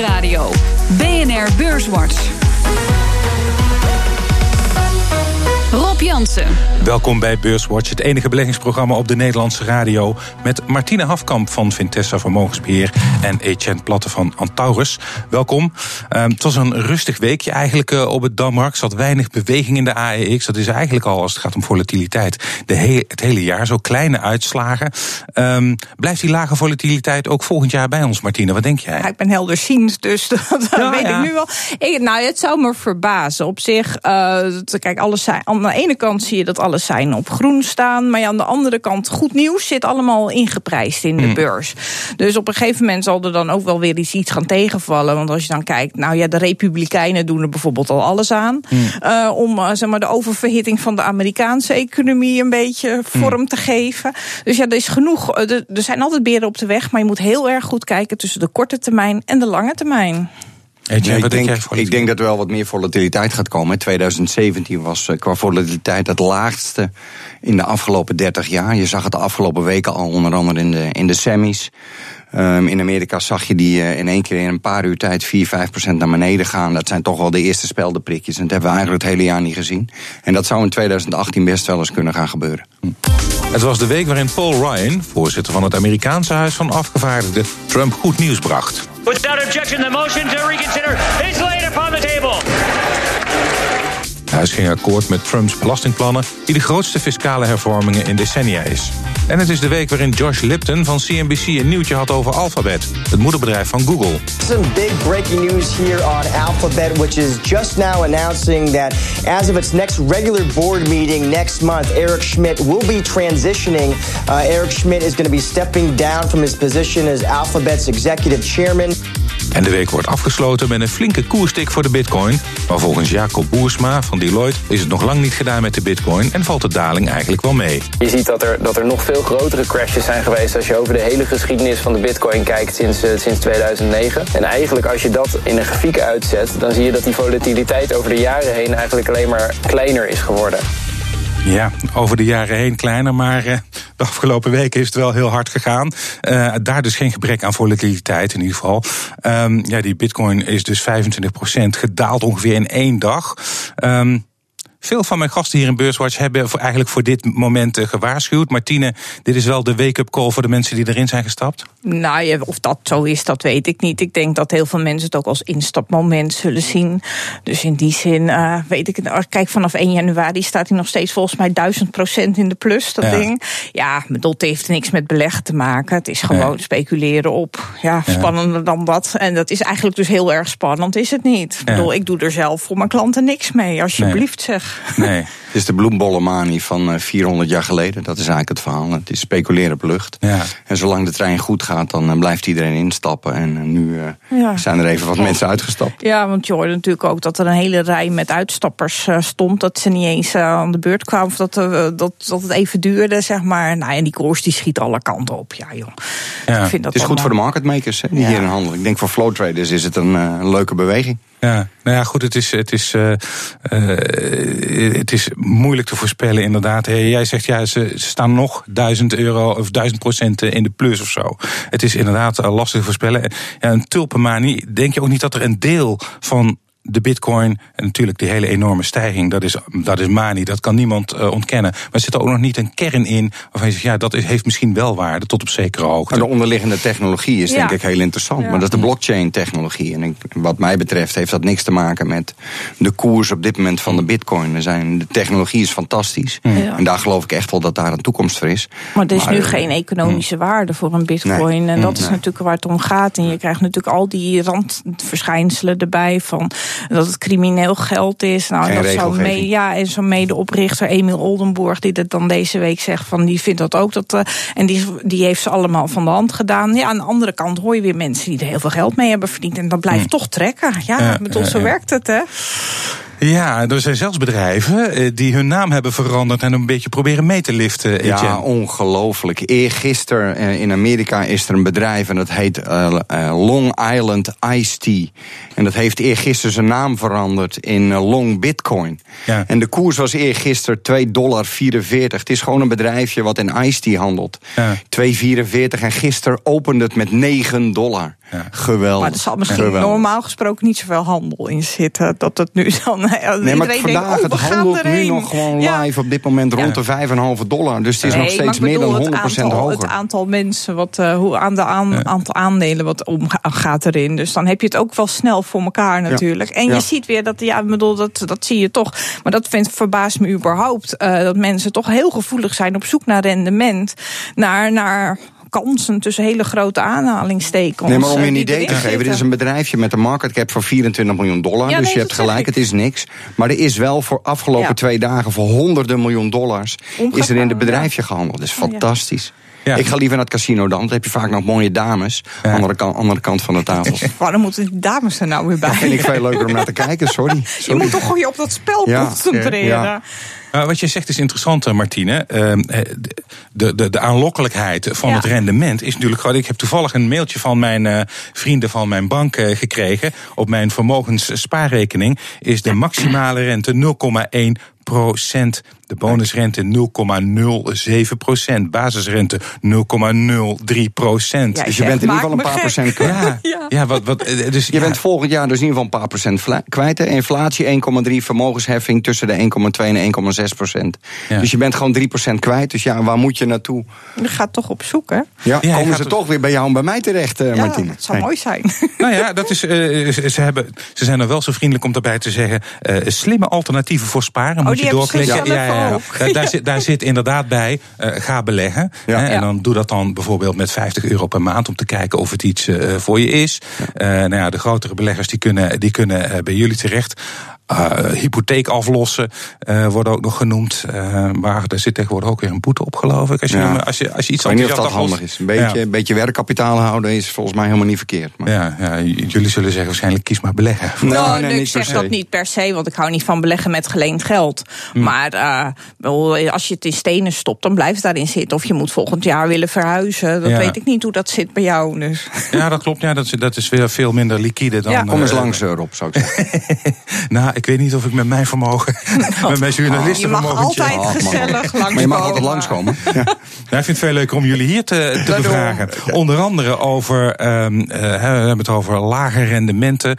Nieuwsradio. BNR Beurswatch. Jansen. Welkom bij Beurswatch, het enige beleggingsprogramma op de Nederlandse radio. Met Martine Hafkamp van Vintessa Vermogensbeheer en Etienne Platte van Antaurus. Welkom. Um, het was een rustig weekje eigenlijk uh, op het Dammarkt. Er zat weinig beweging in de AEX. Dat is eigenlijk al als het gaat om volatiliteit de he het hele jaar. Zo kleine uitslagen. Um, blijft die lage volatiliteit ook volgend jaar bij ons, Martine? Wat denk jij? Ja, ik ben helderziend, dus dat ja, weet ja. ik nu wel. Ik, nou, het zou me verbazen. Op zich, uh, kijk, alles zijn aan de ene kant zie je dat alle zijn op groen staan. Maar ja, aan de andere kant, goed nieuws zit allemaal ingeprijsd in de mm. beurs. Dus op een gegeven moment zal er dan ook wel weer iets, iets gaan tegenvallen. Want als je dan kijkt, nou ja, de Republikeinen doen er bijvoorbeeld al alles aan. Mm. Uh, om uh, zeg maar, de oververhitting van de Amerikaanse economie een beetje vorm mm. te geven. Dus ja, er is genoeg. Er zijn altijd beren op de weg. Maar je moet heel erg goed kijken tussen de korte termijn en de lange termijn. Ik, denk, ik denk dat er wel wat meer volatiliteit gaat komen. 2017 was eh, qua volatiliteit het laagste in de afgelopen 30 jaar. Je zag het de afgelopen weken al, onder andere in de, in de semis. Um, in Amerika zag je die uh, in één keer in een paar uur tijd 4, 5 procent naar beneden gaan. Dat zijn toch wel de eerste speldenprikjes. En dat hebben we eigenlijk het hele jaar niet gezien. En dat zou in 2018 best wel eens kunnen gaan gebeuren. Het was de week waarin Paul Ryan, voorzitter van het Amerikaanse Huis van Afgevaardigden, Trump goed nieuws bracht. Without objection, the motion to reconsider is laid upon the table. Het huis ging akkoord met Trumps belastingplannen... die de grootste fiscale hervormingen in decennia is. En het is de week waarin Josh Lipton van CNBC een nieuwtje had over Alphabet, het moederbedrijf van Google. Some big breaking news here on Alphabet, which is just now announcing that as of its next regular board meeting next month, Eric Schmidt will be transitioning. Uh, Eric Schmidt is going to be stepping down from his position as Alphabet's executive chairman. En de week wordt afgesloten met een flinke koerstik voor de bitcoin. Maar volgens Jacob Boersma van Deloitte is het nog lang niet gedaan met de bitcoin... en valt de daling eigenlijk wel mee. Je ziet dat er, dat er nog veel grotere crashes zijn geweest... als je over de hele geschiedenis van de bitcoin kijkt sinds, uh, sinds 2009. En eigenlijk als je dat in een grafiek uitzet... dan zie je dat die volatiliteit over de jaren heen... eigenlijk alleen maar kleiner is geworden. Ja, over de jaren heen kleiner, maar uh, de afgelopen weken is het wel heel hard gegaan. Uh, daar dus geen gebrek aan volatiliteit in ieder geval. Um, ja, die bitcoin is dus 25% gedaald ongeveer in één dag. Um, veel van mijn gasten hier in Beurswatch hebben voor, eigenlijk voor dit moment uh, gewaarschuwd. Martine, dit is wel de wake-up call voor de mensen die erin zijn gestapt? Nou ja, of dat zo is, dat weet ik niet. Ik denk dat heel veel mensen het ook als instapmoment zullen zien. Dus in die zin uh, weet ik het. Kijk, vanaf 1 januari staat hij nog steeds volgens mij 1000 procent in de plus, dat ja. ding. Ja, dat heeft niks met beleggen te maken. Het is gewoon speculeren op. Ja, spannender dan dat. En dat is eigenlijk dus heel erg spannend, is het niet? Ik bedoel, ik doe er zelf voor mijn klanten niks mee, alsjeblieft zeg. Nee. Het is de bloembollenmanie van 400 eh, jaar geleden. Dat is eigenlijk het verhaal. Het is speculeren op lucht. Ja. En zolang de trein goed gaat, dan eh, blijft iedereen instappen. En eh, nu ja. zijn er even wat ja. mensen uitgestapt. Ja, want je hoorde natuurlijk ook dat er een hele rij met uitstappers stond. Dat ze niet eens aan de beurt kwamen. Of dat, dat, dat het even duurde, zeg maar. Nou, en die koers die schiet alle kanten op. Ja, joh. Ja. Ik vind dat het is goed voor de marketmakers hè, die hier in handelen. Ik denk voor flow traders is het een, een leuke beweging. Ja, nou ja, goed, het is, het is, uh, uh, het is moeilijk te voorspellen, inderdaad. Jij zegt ja, ze, staan nog duizend euro of duizend procent in de plus of zo. Het is inderdaad lastig te voorspellen. Ja, een tulpenmanie, denk je ook niet dat er een deel van de bitcoin en natuurlijk die hele enorme stijging, dat is, dat is mani, dat kan niemand uh, ontkennen. Maar er zit er ook nog niet een kern in waarvan je zegt, ja, dat is, heeft misschien wel waarde tot op zekere hoogte. Maar de onderliggende technologie is ja. denk ik heel interessant. Ja. Maar dat is de blockchain technologie. En ik, wat mij betreft heeft dat niks te maken met de koers op dit moment van de bitcoin. Er zijn, de technologie is fantastisch. Ja. En daar geloof ik echt wel dat daar een toekomst voor is. Maar er is maar, nu geen economische waarde voor een bitcoin. Nee. En dat is natuurlijk waar het om gaat. En je krijgt natuurlijk al die randverschijnselen erbij van dat het crimineel geld is. Nou, Geen dat mee, ja, en zo'n medeoprichter Emiel Oldenburg, die dat dan deze week zegt van die vindt dat ook. Dat, uh, en die, die heeft ze allemaal van de hand gedaan. Ja, aan de andere kant hoor je weer mensen die er heel veel geld mee hebben verdiend. En dat blijft hm. toch trekken. Ja, ja met ons zo werkt het, hè. Ja, er zijn zelfs bedrijven eh, die hun naam hebben veranderd en een beetje proberen mee te liften. Etienne. Ja, ongelooflijk. Eergisteren in Amerika is er een bedrijf en dat heet uh, Long Island Ice Tea. En dat heeft eergisteren zijn naam veranderd in Long Bitcoin. Ja. En de koers was eergisteren 2,44 dollar. Het is gewoon een bedrijfje wat in Ice Tea handelt. Ja. 2,44 en gisteren opende het met 9 dollar. Geweldig. Maar er zal misschien normaal gesproken niet zoveel handel in zitten. Dat het nu dan. Nee, maar vandaag denkt, oh, het handelt nu nog gewoon live op dit moment rond de 5,5 dollar. Dus het is nog steeds meer dan 100% aantal, hoger. Het aantal mensen, wat, uh, hoe aan de aan, aantal aandelen wat omgaat erin. Dus dan heb je het ook wel snel voor elkaar natuurlijk. En je ziet weer dat, ja, ik bedoel, dat, dat zie je toch. Maar dat vindt, verbaast me überhaupt. Uh, dat mensen toch heel gevoelig zijn op zoek naar rendement. Naar. naar kansen tussen hele grote aanhalingstekens. Nee, maar om je een idee te geven, dit is een bedrijfje met een market cap van 24 miljoen dollar. dus nee, je hebt gelijk, het is niks. Maar er is wel voor afgelopen ja. twee dagen voor honderden miljoen dollars... is er in het bedrijfje gehandeld. Dat is fantastisch. Ja. Ik ga liever naar het casino dan. Dan heb je vaak nog mooie dames. Ja. Andere, kant, andere kant van de tafel. Waarom moeten die dames er nou weer bij? Dat vind ik veel leuker om naar te kijken, sorry. sorry. Je moet toch gewoon je op dat spel concentreren. Uh, wat je zegt is interessant, eh, Martine. Uh, de, de, de aanlokkelijkheid van ja. het rendement is natuurlijk gewoon. Ik heb toevallig een mailtje van mijn vrienden van mijn bank gekregen. Op mijn vermogensspaarrekening is de maximale rente 0,1 procent. De bonusrente 0,07 procent. Basisrente 0,03 procent. Ja, dus je bent in ieder geval een paar procent kwijt. Ja, ja. ja wat, wat, dus, je bent volgend jaar dus in ieder geval een paar procent kwijt. Inflatie 1,3, vermogensheffing tussen de 1,2 en 1,6 procent. Dus je bent gewoon 3 procent kwijt. Dus ja, waar moet je naartoe? Je gaat toch op zoek, hè? Ja, komen ze toch weer bij jou en bij mij terecht, uh, ja, Martine? dat zou hey. mooi zijn. Nou ja, dat is, uh, ze, hebben, ze zijn er wel zo vriendelijk om daarbij te zeggen... Uh, slimme alternatieven voor sparen. Moet oh, je doorklikken. Ja, ja, daar, daar, zit, daar zit inderdaad bij, uh, ga beleggen. Hè, en dan doe dat dan bijvoorbeeld met 50 euro per maand... om te kijken of het iets uh, voor je is. Uh, nou ja, de grotere beleggers die kunnen, die kunnen bij jullie terecht. Uh, hypotheek aflossen uh, wordt ook nog genoemd. Uh, maar er zit tegenwoordig ook weer een boete op, geloof ik. Als je, ja. als je, als je iets ik weet niet of dat handig is. Een beetje, ja. een beetje werkkapitaal houden is volgens mij helemaal niet verkeerd. Maar. Ja, ja, jullie zullen zeggen waarschijnlijk kies maar beleggen. Nou, nou nee, nee, ik zeg dat niet per se, want ik hou niet van beleggen met geleend geld. Hm. Maar als je het in stenen stopt, dan blijft het daarin zitten. Of je moet volgend jaar willen verhuizen. Dat ja. weet ik niet hoe dat zit bij jou. Dus. Ja, dat klopt. Ja, dat, is, dat is weer veel minder liquide dan... Kom eens langs, Rob, zou ik zeggen. nou, ik weet niet of ik met mijn vermogen, met mijn journalistenvermogen... Je mag altijd oh, gezellig langskomen. Maar je mag altijd langskomen. Ja. Nou, ik vind het veel leuker om jullie hier te, te bevragen. Onder andere over, um, uh, we hebben het over lage rendementen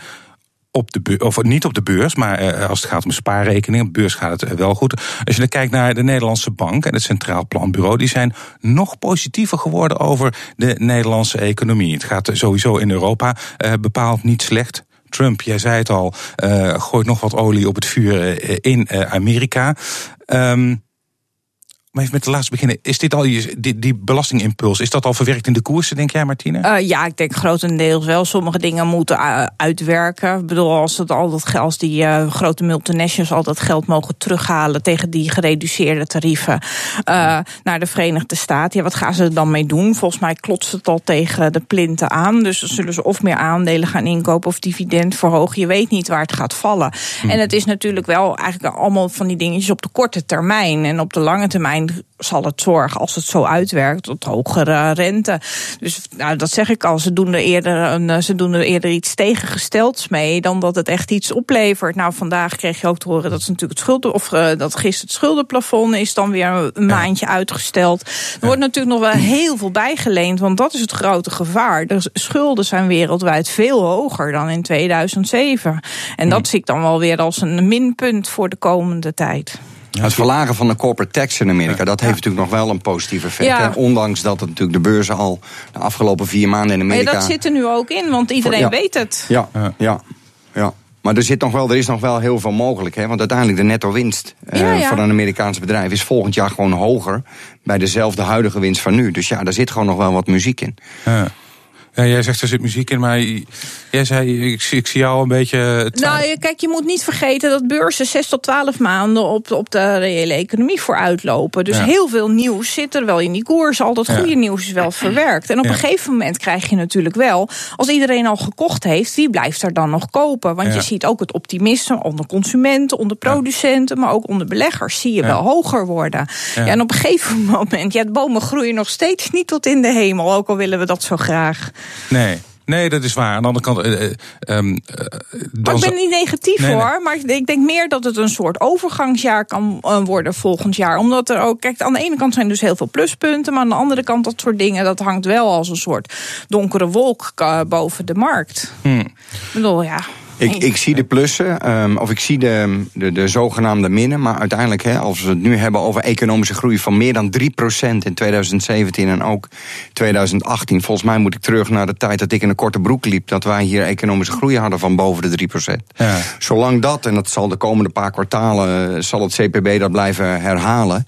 op de beurs, of niet op de beurs, maar uh, als het gaat om spaarrekening, op de beurs gaat het wel goed. Als je dan kijkt naar de Nederlandse Bank en het Centraal Planbureau, die zijn nog positiever geworden over de Nederlandse economie. Het gaat sowieso in Europa bepaald niet slecht. Trump, jij zei het al, uh, gooit nog wat olie op het vuur in Amerika. Um, maar even met de laatste beginnen. Is dit al die, die belastingimpuls, is dat al verwerkt in de koersen, denk jij, Martine? Uh, ja, ik denk grotendeels wel. Sommige dingen moeten uh, uitwerken. Ik bedoel, als, het al dat, als die uh, grote multinationals al dat geld mogen terughalen tegen die gereduceerde tarieven naar de Verenigde Staten. Ja, wat gaan ze er dan mee doen? Volgens mij klotst het al tegen de plinten aan. Dus dan zullen ze of meer aandelen gaan inkopen of dividend verhogen. Je weet niet waar het gaat vallen. Hm. En het is natuurlijk wel eigenlijk allemaal van die dingetjes op de korte termijn. En op de lange termijn zal het zorgen, als het zo uitwerkt, tot hogere rente. Dus nou, dat zeg ik al, ze doen, er eerder een, ze doen er eerder iets tegengestelds mee dan dat het echt iets oplevert. Nou, vandaag kreeg je ook te horen dat ze natuurlijk het schulden, of uh, dat gisteren het schuldenplafond is dan weer een maandje uitgesteld. Er ja. wordt natuurlijk nog wel heel veel bijgeleend, want dat is het grote gevaar. De schulden zijn wereldwijd veel hoger dan in 2007. En dat zie ik dan wel weer als een minpunt voor de komende tijd. Ja, het verlagen van de corporate tax in Amerika, ja. dat heeft natuurlijk nog wel een positief effect. Ja. Ondanks dat het natuurlijk de beurzen al de afgelopen vier maanden in Amerika. Maar dat zit er nu ook in, want iedereen weet het. Ja, ja, ja. Maar er, zit nog wel, er is nog wel heel veel mogelijk. Hè? Want uiteindelijk de netto winst uh, van een Amerikaans bedrijf is volgend jaar gewoon hoger. bij dezelfde huidige winst van nu. Dus ja, daar zit gewoon nog wel wat muziek in. Ja, jij zegt er zit muziek in, maar jij zei, ik, ik zie jou een beetje... Nou, kijk, je moet niet vergeten dat beurzen 6 tot 12 maanden op, op de reële economie vooruitlopen. Dus ja. heel veel nieuws zit er wel in die koers. Al dat goede ja. nieuws is wel verwerkt. En op ja. een gegeven moment krijg je natuurlijk wel, als iedereen al gekocht heeft, wie blijft er dan nog kopen? Want je ziet ook het optimisme onder consumenten, onder producenten, maar ook onder beleggers zie je wel hoger worden. Ja. en op een gegeven moment, ja, de bomen groeien nog steeds niet tot in de hemel, ook al willen we dat zo graag. Nee. Nee, dat is waar. Aan de andere kant. Uh, um, dan ik ben niet negatief hoor. Maar ik denk meer dat het een soort overgangsjaar kan worden volgend jaar. Omdat er ook. Kijk, aan de ene kant zijn dus heel veel pluspunten. Maar aan de andere kant, dat soort dingen. Dat hangt wel als een soort donkere wolk boven de markt. Hmm. Ik bedoel, ja. Ik, ik zie de plussen, um, of ik zie de, de, de zogenaamde minnen. Maar uiteindelijk, hè, als we het nu hebben over economische groei van meer dan 3% in 2017 en ook 2018. Volgens mij moet ik terug naar de tijd dat ik in een korte broek liep. Dat wij hier economische groei hadden van boven de 3%. Ja. Zolang dat, en dat zal de komende paar kwartalen, eh, zal het CPB dat blijven herhalen.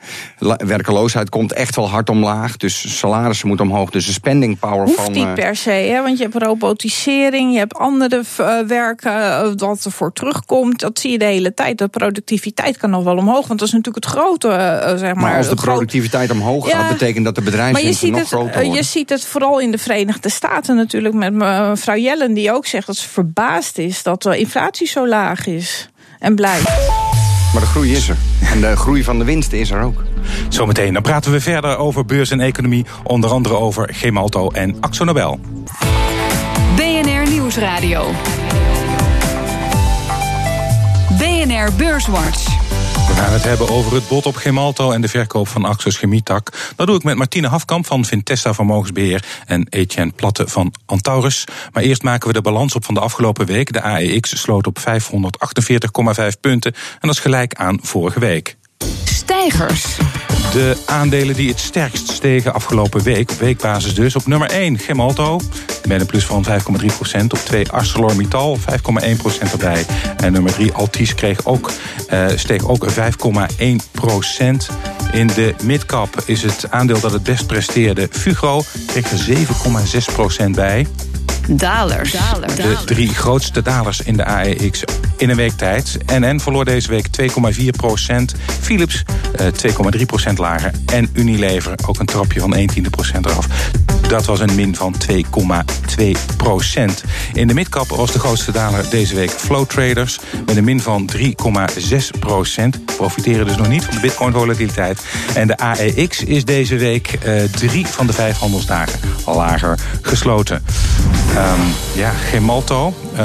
Werkeloosheid komt echt wel hard omlaag. Dus salarissen moeten omhoog. Dus de spending power Hoeft van. niet eh, per se, hè? want je hebt robotisering, je hebt andere uh, werken uh, wat er voor terugkomt, dat zie je de hele tijd. De productiviteit kan nog wel omhoog, want dat is natuurlijk het grote. Uh, zeg maar, maar als de productiviteit omhoog gaat, betekent dat de bedrijven nog groter worden. Je ziet het vooral in de Verenigde Staten natuurlijk met mevrouw Jellen, die ook zegt dat ze verbaasd is dat de inflatie zo laag is en blijft. Maar de groei is er. En de groei van de winst is er ook. Zometeen dan praten we verder over beurs en economie. Onder andere over Gemalto en Axo Nobel. BNR Nieuwsradio. BNR. We gaan het hebben over het bod op Gemalto en de verkoop van Axos Chemietak. Dat doe ik met Martine Hafkamp van Vintessa Vermogensbeheer en Etienne Platte van Antaurus. Maar eerst maken we de balans op van de afgelopen week. De AEX sloot op 548,5 punten en dat is gelijk aan vorige week. Stijgers. De aandelen die het sterkst stegen afgelopen week, weekbasis dus. Op nummer 1 Gemalto, met een plus van 5,3% Op 2 ArcelorMittal, 5,1% erbij. En nummer 3 Altis kreeg ook, uh, steeg ook 5,1% In de midcap is het aandeel dat het best presteerde Fugro, kreeg er 7,6% bij. Dalers. De drie grootste dalers in de AEX in een week tijd. NN verloor deze week 2,4 procent. Philips 2,3 eh, procent lager. En Unilever ook een trapje van 1 tiende procent eraf. Dat was een min van 2,2 procent. In de midcap was de grootste daler deze week Flow Traders. Met een min van 3,6 procent. Profiteren dus nog niet van de bitcoin volatiliteit. En de AEX is deze week uh, drie van de vijf handelsdagen lager gesloten. Um, ja, Gemalto. Uh,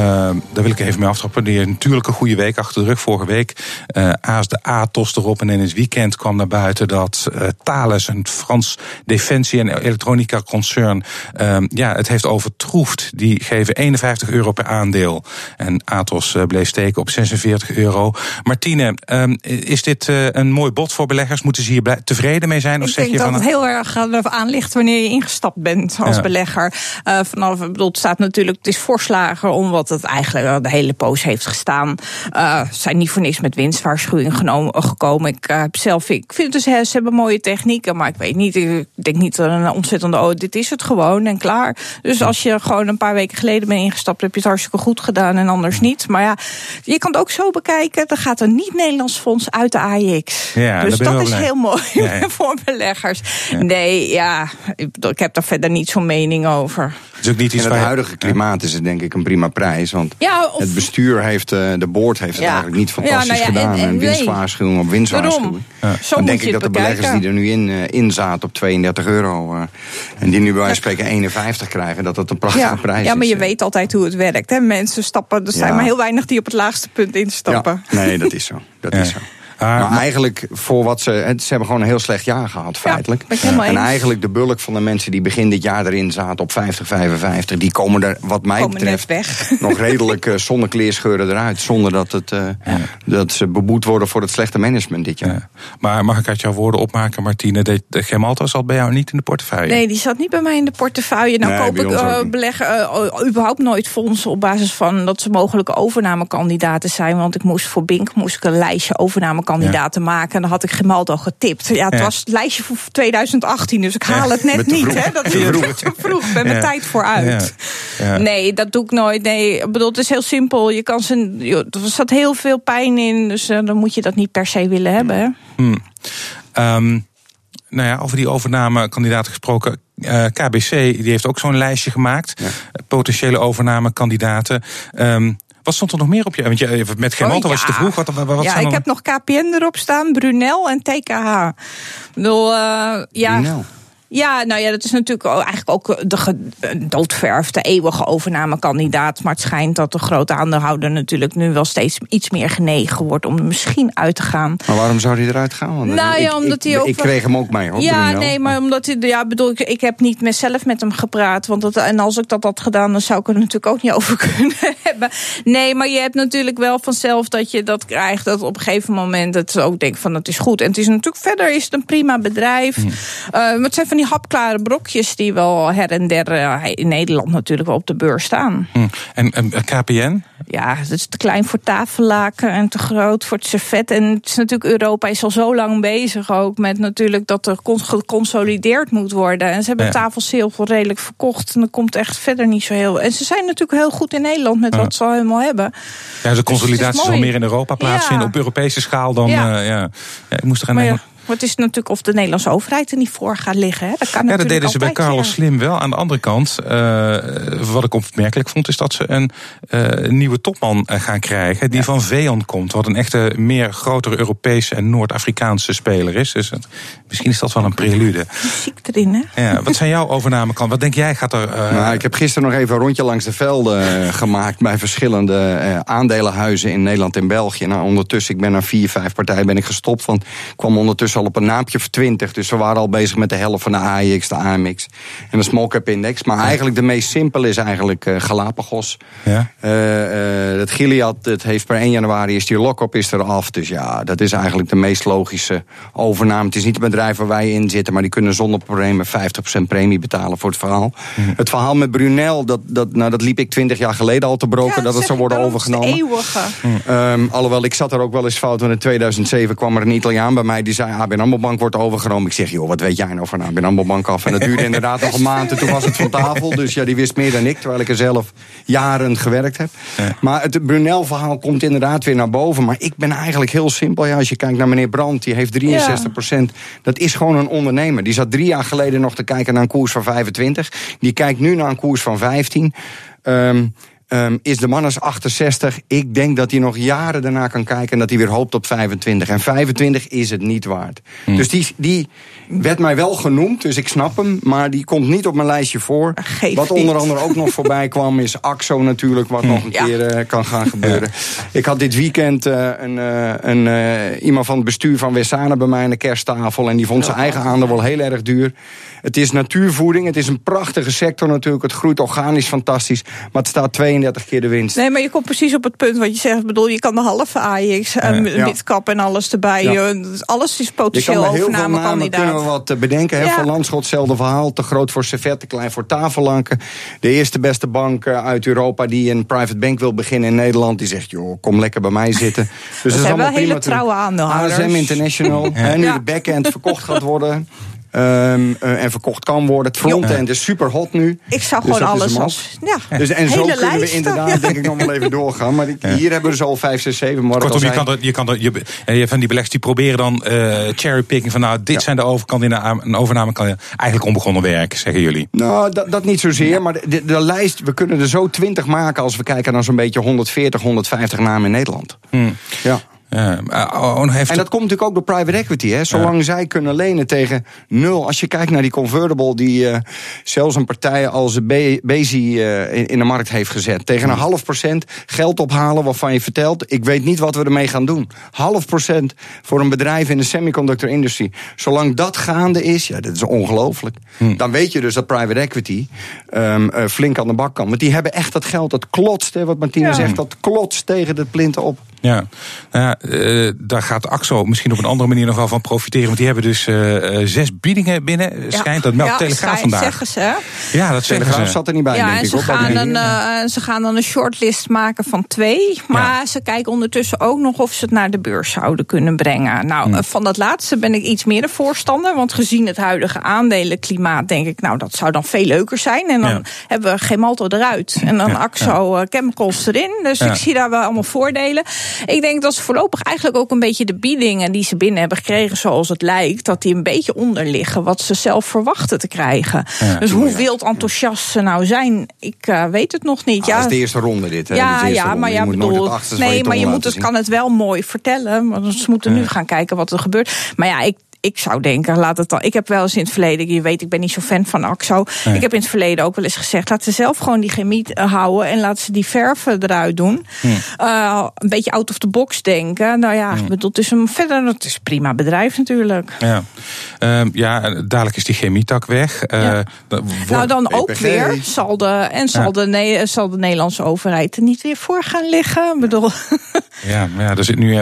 daar wil ik even mee aftrappen. Die heeft natuurlijk een goede week achter de rug. Vorige week uh, aas de Atos erop. En in het weekend kwam naar buiten dat uh, Thales, een Frans defensie- en elektronica concern, uh, ja, het heeft overtroefd. Die geven 51 euro per aandeel. En Atos uh, bleef steken op 46 euro. Martine, is dit een mooi bod voor beleggers? Moeten ze hier tevreden mee zijn? Of ik zeg denk je dat van, het heel erg aan ligt wanneer je ingestapt bent als ja. belegger. Vanaf, bedoel, staat natuurlijk, het is voorslager omdat het eigenlijk de hele poos heeft gestaan. Uh, zijn niet voor niks met winstwaarschuwing genomen, gekomen. Ik uh, heb zelf, ik vind dus, ze hebben mooie technieken, maar ik weet niet, ik denk niet dat een ontzettende, oh, dit is het gewoon en klaar. Dus als je gewoon een paar weken geleden bent ingestapt, heb je het hartstikke goed gedaan en anders niet. Maar ja, je kan het ook zo bekijken, er gaat een niet-Nederlands fonds uit de AIX. Ja, dus dat is heel mooi ja, ja. voor beleggers. Nee, ja, ik, ik heb daar verder niet zo'n mening over. Is ook niet iets In het huidige klimaat is het denk ik een prima prijs. Want ja, het bestuur heeft, eh, de board heeft het eigenlijk niet fantastisch nou gedaan. En, en winstwaarschuwing op winstwaarschuwing. Dan denk ik dat de beleggers die er nu in, uh, in zaten op 32 euro... Uh, en die nu bij wijze van spreken 51 krijgen, dat dat een prachtige prijs is. Ja, maar je weet altijd hoe het werkt. Hè? Mensen stappen, er zijn maar heel weinig die op het laagste punt instappen. nee, dat is zo. Dat is zo. Maar eigenlijk voor wat ze. Ze hebben gewoon een heel slecht jaar gehad, feitelijk. Ja, en eigenlijk de bulk van de mensen die begin dit jaar erin zaten op 50, 55, die komen er, wat mij komen betreft, nog redelijk uh, zonder kleerscheuren eruit. Zonder dat, het, uh, ja. dat ze beboet worden voor het slechte management dit jaar. Ja. Maar mag ik uit jouw woorden opmaken, Martine? De, de Gemalto zat bij jou niet in de portefeuille? Nee, die zat niet bij mij in de portefeuille. Nou nee, koop ik uh, beleggen überhaupt nooit fondsen op basis van dat ze mogelijke overnamekandidaten zijn. Want ik moest voor Bink moest ik een lijstje overname kandidaten ja. maken. En dan had ik Gemalto getipt. Ja, het ja. was het lijstje voor 2018, dus ik haal het net niet. Hè? Dat is te vroeg. ben mijn tijd vooruit. Nee, dat doe ik nooit. Nee, ik bedoel, het is heel simpel. Je kan ze, er zat heel veel pijn in, dus uh, dan moet je dat niet per se willen hebben. Hmm. Um, nou ja, over die overnamekandidaten gesproken. Uh, KBC die heeft ook zo'n lijstje gemaakt. Ja. Potentiële overnamekandidaten. Um, wat stond er nog meer op je? Want je, met Gemalto oh, ja. was je te vroeg. Wat, wat, wat ja, ik heb nog KPN erop staan, Brunel en TKH. Ik bedoel, uh, ja. Brunel. Ja, nou ja, dat is natuurlijk eigenlijk ook de doodverf, de eeuwige overnamekandidaat. Maar het schijnt dat de grote aandeelhouder natuurlijk nu wel steeds iets meer genegen wordt om er misschien uit te gaan. Maar waarom zou hij eruit gaan? Want nou ja, omdat ik, hij ook. Ik kreeg hem ook mee hoor. Ja, nee, maar omdat hij. Ja, bedoel ik, ik heb niet zelf met hem gepraat. Want dat, en als ik dat had gedaan, dan zou ik er natuurlijk ook niet over kunnen hebben. Nee, maar je hebt natuurlijk wel vanzelf dat je dat krijgt. Dat op een gegeven moment het ook denkt van het is goed. En het is natuurlijk verder is het een prima bedrijf. Mm. Uh, het zijn van die hapklare brokjes die wel her en der uh, in Nederland natuurlijk wel op de beurs staan. Mm. En, en KPN? Ja, het is te klein voor tafellaken en te groot voor het servet. En het is natuurlijk, Europa is al zo lang bezig ook met natuurlijk dat er geconsolideerd moet worden. En ze hebben ja. tafels heel veel redelijk verkocht. En er komt echt verder niet zo heel. En ze zijn natuurlijk heel goed in Nederland met wat ze al helemaal hebben. Ja, de consolidatie zal meer in Europa plaatsvinden op Europese schaal dan. Ja. Uh, ja. ik moest er gaan. Maar het is natuurlijk of de Nederlandse overheid er niet voor gaat liggen. Hè? Dat kan ja, dat deden ze bij Carlos Slim wel. Aan de andere kant, uh, wat ik opmerkelijk vond, is dat ze een uh, nieuwe topman gaan krijgen. Die ja. van Veon komt. Wat een echte meer grotere Europese en Noord-Afrikaanse speler is. Dus het, misschien is dat wel een prelude. Muziek erin, hè? Ja, wat zijn jouw overnamekansen? Wat denk jij gaat er. Uh... Nou, ik heb gisteren nog even een rondje langs de velden gemaakt. bij verschillende aandelenhuizen in Nederland en België. Nou, ondertussen, ik ben naar vier, vijf partijen ben ik gestopt. Want ik kwam ondertussen al op een naampje of 20. Dus we waren al bezig met de helft van de AIX, de AMX en de small cap index. Maar eigenlijk de meest simpel is eigenlijk uh, Galapagos. Ja. Uh, uh, het Gilead, het heeft per 1 januari is die lock-up is er af. Dus ja, dat is eigenlijk de meest logische overname. Het is niet een bedrijf waar wij in zitten, maar die kunnen zonder problemen 50% premie betalen voor het verhaal. Mm. Het verhaal met Brunel, dat, dat, nou, dat liep ik 20 jaar geleden al te broken, ja, dat, dat het zou worden overgenomen. Eeuwige. Mm. Um, alhoewel, ik zat er ook wel eens fout, want in 2007 kwam er een Italiaan bij mij die zei: ABN AMRO Bank wordt overgenomen. Ik zeg, joh, wat weet jij nou van ABN AMRO Bank af? En dat duurde inderdaad nog een maand en toen was het van tafel. Dus ja, die wist meer dan ik, terwijl ik er zelf jaren gewerkt heb. Ja. Maar het Brunel-verhaal komt inderdaad weer naar boven. Maar ik ben eigenlijk heel simpel. Ja, als je kijkt naar meneer Brandt, die heeft 63 procent. Dat is gewoon een ondernemer. Die zat drie jaar geleden nog te kijken naar een koers van 25. Die kijkt nu naar een koers van 15. Um, Um, is de man als 68. Ik denk dat hij nog jaren daarna kan kijken en dat hij weer hoopt op 25. En 25 is het niet waard. Hmm. Dus die, die werd mij wel genoemd, dus ik snap hem. Maar die komt niet op mijn lijstje voor. Geef wat onder andere ook nog voorbij kwam is AXO natuurlijk, wat hmm. nog een ja. keer uh, kan gaan gebeuren. Ja. Ik had dit weekend uh, een, uh, een, iemand van het bestuur van Wessana bij mij aan de kersttafel. En die vond zijn eigen aandeel wel heel erg duur. Het is natuurvoeding, het is een prachtige sector natuurlijk. Het groeit organisch fantastisch, maar het staat 32 keer de winst. Nee, maar je komt precies op het punt wat je zegt. Ik bedoel, je kan de halve AX, ja. midcap en alles erbij. Ja. Alles is potentieel overnamekandidaat. kunnen we wat bedenken. Ja. Van Landschot, hetzelfde verhaal. Te groot voor servet, te klein voor tafellanken. De eerste beste bank uit Europa die een private bank wil beginnen in Nederland... die zegt, joh, kom lekker bij mij zitten. Dus dat, allemaal wel hele trouwe aandeelhouders. ASM International. En nu de backend verkocht gaat worden. Um, uh, en verkocht kan worden. Het frontend is super hot nu. Ik zag dus gewoon alles. Ja. Dus, en zo kunnen lijst, we inderdaad, ja. denk ik, nog wel even doorgaan. Maar die, hier hebben we dus al 5, 6, 7 Kortom, je kan, dat, je kan dat, je, je, van die beleggers die proberen dan uh, cherrypicking van nou, dit ja. zijn de overkandidaten, een overname kan eigenlijk onbegonnen werk, zeggen jullie. Nou, dat, dat niet zozeer. Maar de, de, de, lijst, we kunnen er zo 20 maken als we kijken naar zo'n beetje 140, 150 namen in Nederland. Hmm. Ja. Ja, oh, heeft en dat komt natuurlijk ook door private equity. Hè? Zolang ja. zij kunnen lenen tegen nul. Als je kijkt naar die convertible die uh, zelfs een partij als Bezi uh, in, in, de markt heeft gezet. Tegen een half procent geld ophalen waarvan je vertelt... ik weet niet wat we ermee gaan doen. Half procent voor een bedrijf in de semiconductor industrie. Zolang dat gaande is, ja, dat is ongelooflijk. Hm. Dan weet je dus dat private equity um, uh, flink aan de bak kan. Want die hebben echt dat geld, dat klotst, hè, wat Martine ja. zegt... dat klotst tegen de plinten op. Ja, nou ja uh, daar gaat AXO misschien op een andere manier nog wel van profiteren. Want die hebben dus uh, zes biedingen binnen. Ja. Schijnt dat meldt ja, Telegraaf vandaag. zeggen ze. Ja, dat zeggen Telegraaf ze. zat er niet bij, ja, denk en ik. Ze, op, gaan een, uh, ze gaan dan een shortlist maken van twee. Maar ze kijken ondertussen ook nog of ze het naar de beurs zouden kunnen brengen. Nou, hm. van dat laatste ben ik iets meer een voorstander. Want gezien het huidige aandelenklimaat denk ik... nou, dat zou dan veel leuker zijn. En dan hebben we Gemalto eruit. En dan AXO Chemicals erin. Dus ik zie daar wel allemaal voordelen. Ik denk dat ze voorlopig eigenlijk ook een beetje de biedingen die ze binnen hebben gekregen, zoals het lijkt, dat die een beetje onder liggen wat ze zelf verwachten te krijgen. Ja, dus hoe wild enthousiast ze nou zijn, ik uh, weet het nog niet. Ah, ja, dat is de eerste ronde dit. Hè? Ja, ja, ronde. maar ja, bedoel, nee, maar je moet het, kan het wel mooi vertellen. Want ze moeten nu gaan kijken wat er gebeurt. Maar ja, ik, ik zou denken, laat het dan. Ik heb wel eens in het verleden, je weet, ik ben niet zo fan van AXO. Ik heb in het verleden ook wel eens gezegd, laat ze zelf gewoon die chemie eh, houden en laat ze die verven eruit doen. Hm. Uh, een beetje out of the box denken. Nou ja, hm. bedoel, het is een verder, het is een prima bedrijf natuurlijk. Ja, uh, ja dadelijk is die chemietak weg. Uh, ja. Nou, dan ook weer zal de en zal, de, nee, zal de Nederlandse overheid er niet weer voor gaan liggen. Ik bedoel. Ja, ja, er zit nu,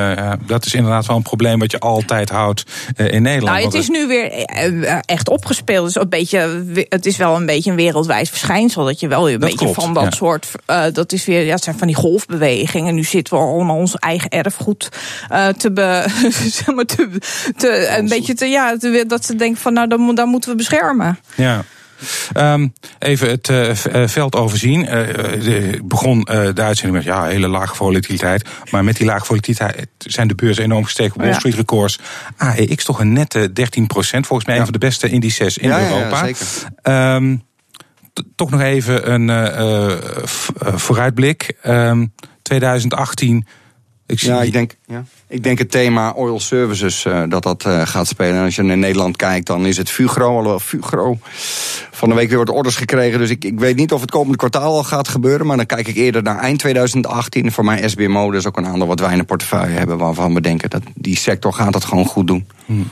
dat is inderdaad wel een probleem wat je altijd houdt in Nederland. Nou, het is nu weer echt opgespeeld. Dus een beetje, het is wel een beetje een wereldwijd verschijnsel dat je wel weer een beetje van dat soort. Uh, dat is weer, ja, het zijn van die golfbewegingen. Nu zitten we allemaal ons eigen erfgoed uh, te, be, te, te, een beetje te, ja, te, dat ze denken van nou, dan, dan moeten we beschermen. Ja. Um, even het uh, veld overzien. Uh, begon uh, de uitzending met ja, hele lage volatiliteit. Maar met die lage volatiliteit zijn de beurzen enorm gestegen. Wall Street records. AEX toch een nette 13% Volgens mij ja. een van de beste indices in ja, Europa. Ja, zeker. Um, toch nog even een vooruitblik. Um, 2018. Ik zie ja, ik denk, ja. ik denk het thema oil services uh, dat dat uh, gaat spelen. En als je naar Nederland kijkt, dan is het Fugro. Alhoewel Fugro van de week weer wat orders gekregen. Dus ik, ik weet niet of het komende kwartaal al gaat gebeuren. Maar dan kijk ik eerder naar eind 2018. Voor mij SBMO, dus ook een aandeel wat wij in de portefeuille hebben... waarvan we denken dat die sector gaat het gewoon goed doen. Hmm.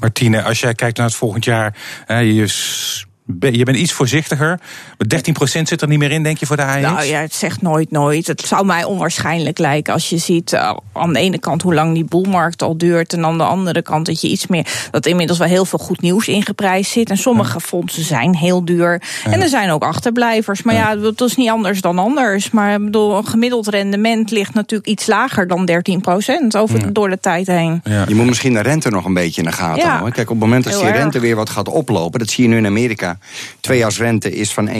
Martine, als jij kijkt naar het volgend jaar... je je bent iets voorzichtiger. Maar 13% zit er niet meer in, denk je, voor de AEX? Nou ja, het zegt nooit nooit. Het zou mij onwaarschijnlijk lijken als je ziet uh, aan de ene kant hoe lang die boelmarkt al duurt. En aan de andere kant dat je iets meer. dat inmiddels wel heel veel goed nieuws ingeprijsd zit. En sommige fondsen zijn heel duur. En er zijn ook achterblijvers. Maar ja, dat is niet anders dan anders. Maar ik bedoel, een gemiddeld rendement ligt natuurlijk iets lager dan 13% over, door de tijd heen. Je moet misschien de rente nog een beetje in de gaten houden. Kijk, op het moment dat die rente weer wat gaat oplopen, dat zie je nu in Amerika Tweejaarsrente is van 1,30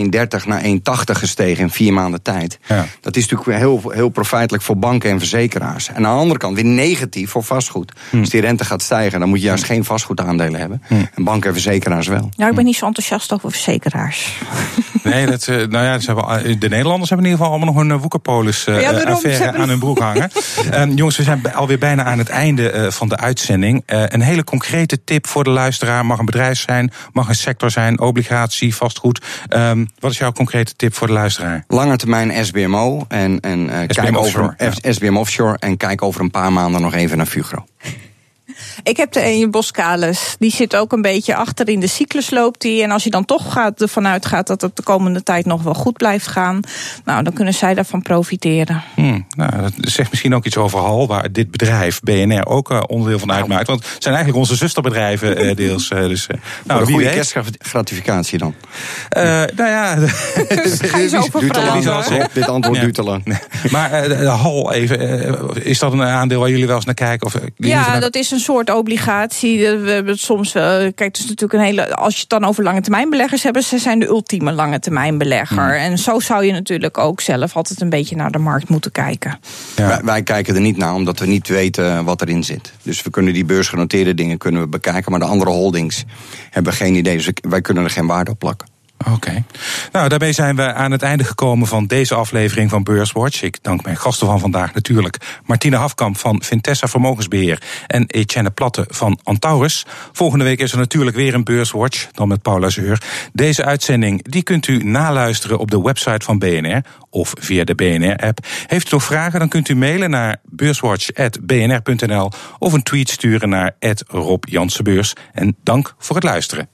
naar 1,80 gestegen in vier maanden tijd. Ja. Dat is natuurlijk heel, heel profijtelijk voor banken en verzekeraars. En aan de andere kant weer negatief voor vastgoed. Hm. Als die rente gaat stijgen, dan moet je juist geen vastgoedaandelen hebben. Hm. En banken en verzekeraars wel. Ja, ik ben niet zo enthousiast over verzekeraars. Nee, dat, eh, nou ja, hebben, de Nederlanders hebben in ieder geval allemaal nog een eh, woekerpolis uh, ja, affaire aan hun broek hangen. um, jongens, we zijn alweer bijna aan het einde uh, van de uitzending. Uh, een hele concrete tip voor de luisteraar. Mag een bedrijf zijn, mag een sector zijn, obligatie vastgoed. Um, wat is jouw concrete tip voor de luisteraar? Lange termijn SBMO en, en uh, SBM kijk offshore, over ja. SBM offshore en kijk over een paar maanden nog even naar Fugro. Ik heb de Eenje Boskalis. Die zit ook een beetje achter in de cyclus loopt die. En als je dan toch gaat, ervan uitgaat dat het de komende tijd nog wel goed blijft gaan. Nou, dan kunnen zij daarvan profiteren. Hmm, nou, dat zegt misschien ook iets over Hal, waar dit bedrijf, BNR, ook uh, onderdeel van uitmaakt. Want het zijn eigenlijk onze zusterbedrijven uh, deels. Uh, dus, nou, een goede kerstgratificatie dan. nou ja, ga je zo over Dit antwoord ja. duurt te lang. Maar Hal, even, is dat een aandeel waar jullie wel eens naar kijken? Of, ja, dat is een soort obligatie. We hebben het soms. Uh, kijk, het is natuurlijk een hele. Als je het dan over lange termijn beleggers hebt, ze zijn de ultieme lange termijn belegger. Hmm. En zo zou je natuurlijk ook zelf altijd een beetje naar de markt moeten kijken. Ja. Wij, wij, kijken er niet naar, omdat we niet weten wat erin zit. Dus we kunnen die beursgenoteerde dingen kunnen we bekijken, maar de andere holdings hebben geen idee. Dus wij kunnen er geen waarde op plakken. Oké. Nou, daarmee zijn we aan het einde gekomen van deze aflevering van Beurswatch. Ik dank mijn gasten van vandaag natuurlijk Martine Hafkamp van Vintessa Vermogensbeheer en Etienne Platte van Antaurus. Volgende week is er natuurlijk weer een Beurswatch, dan met Paula Zeur. Deze uitzending die kunt u naluisteren op de website van BNR of via de BNR-app. Heeft u nog vragen, dan kunt u mailen naar beurswatch.bnr.nl of een tweet sturen naar Rob En dank voor het luisteren.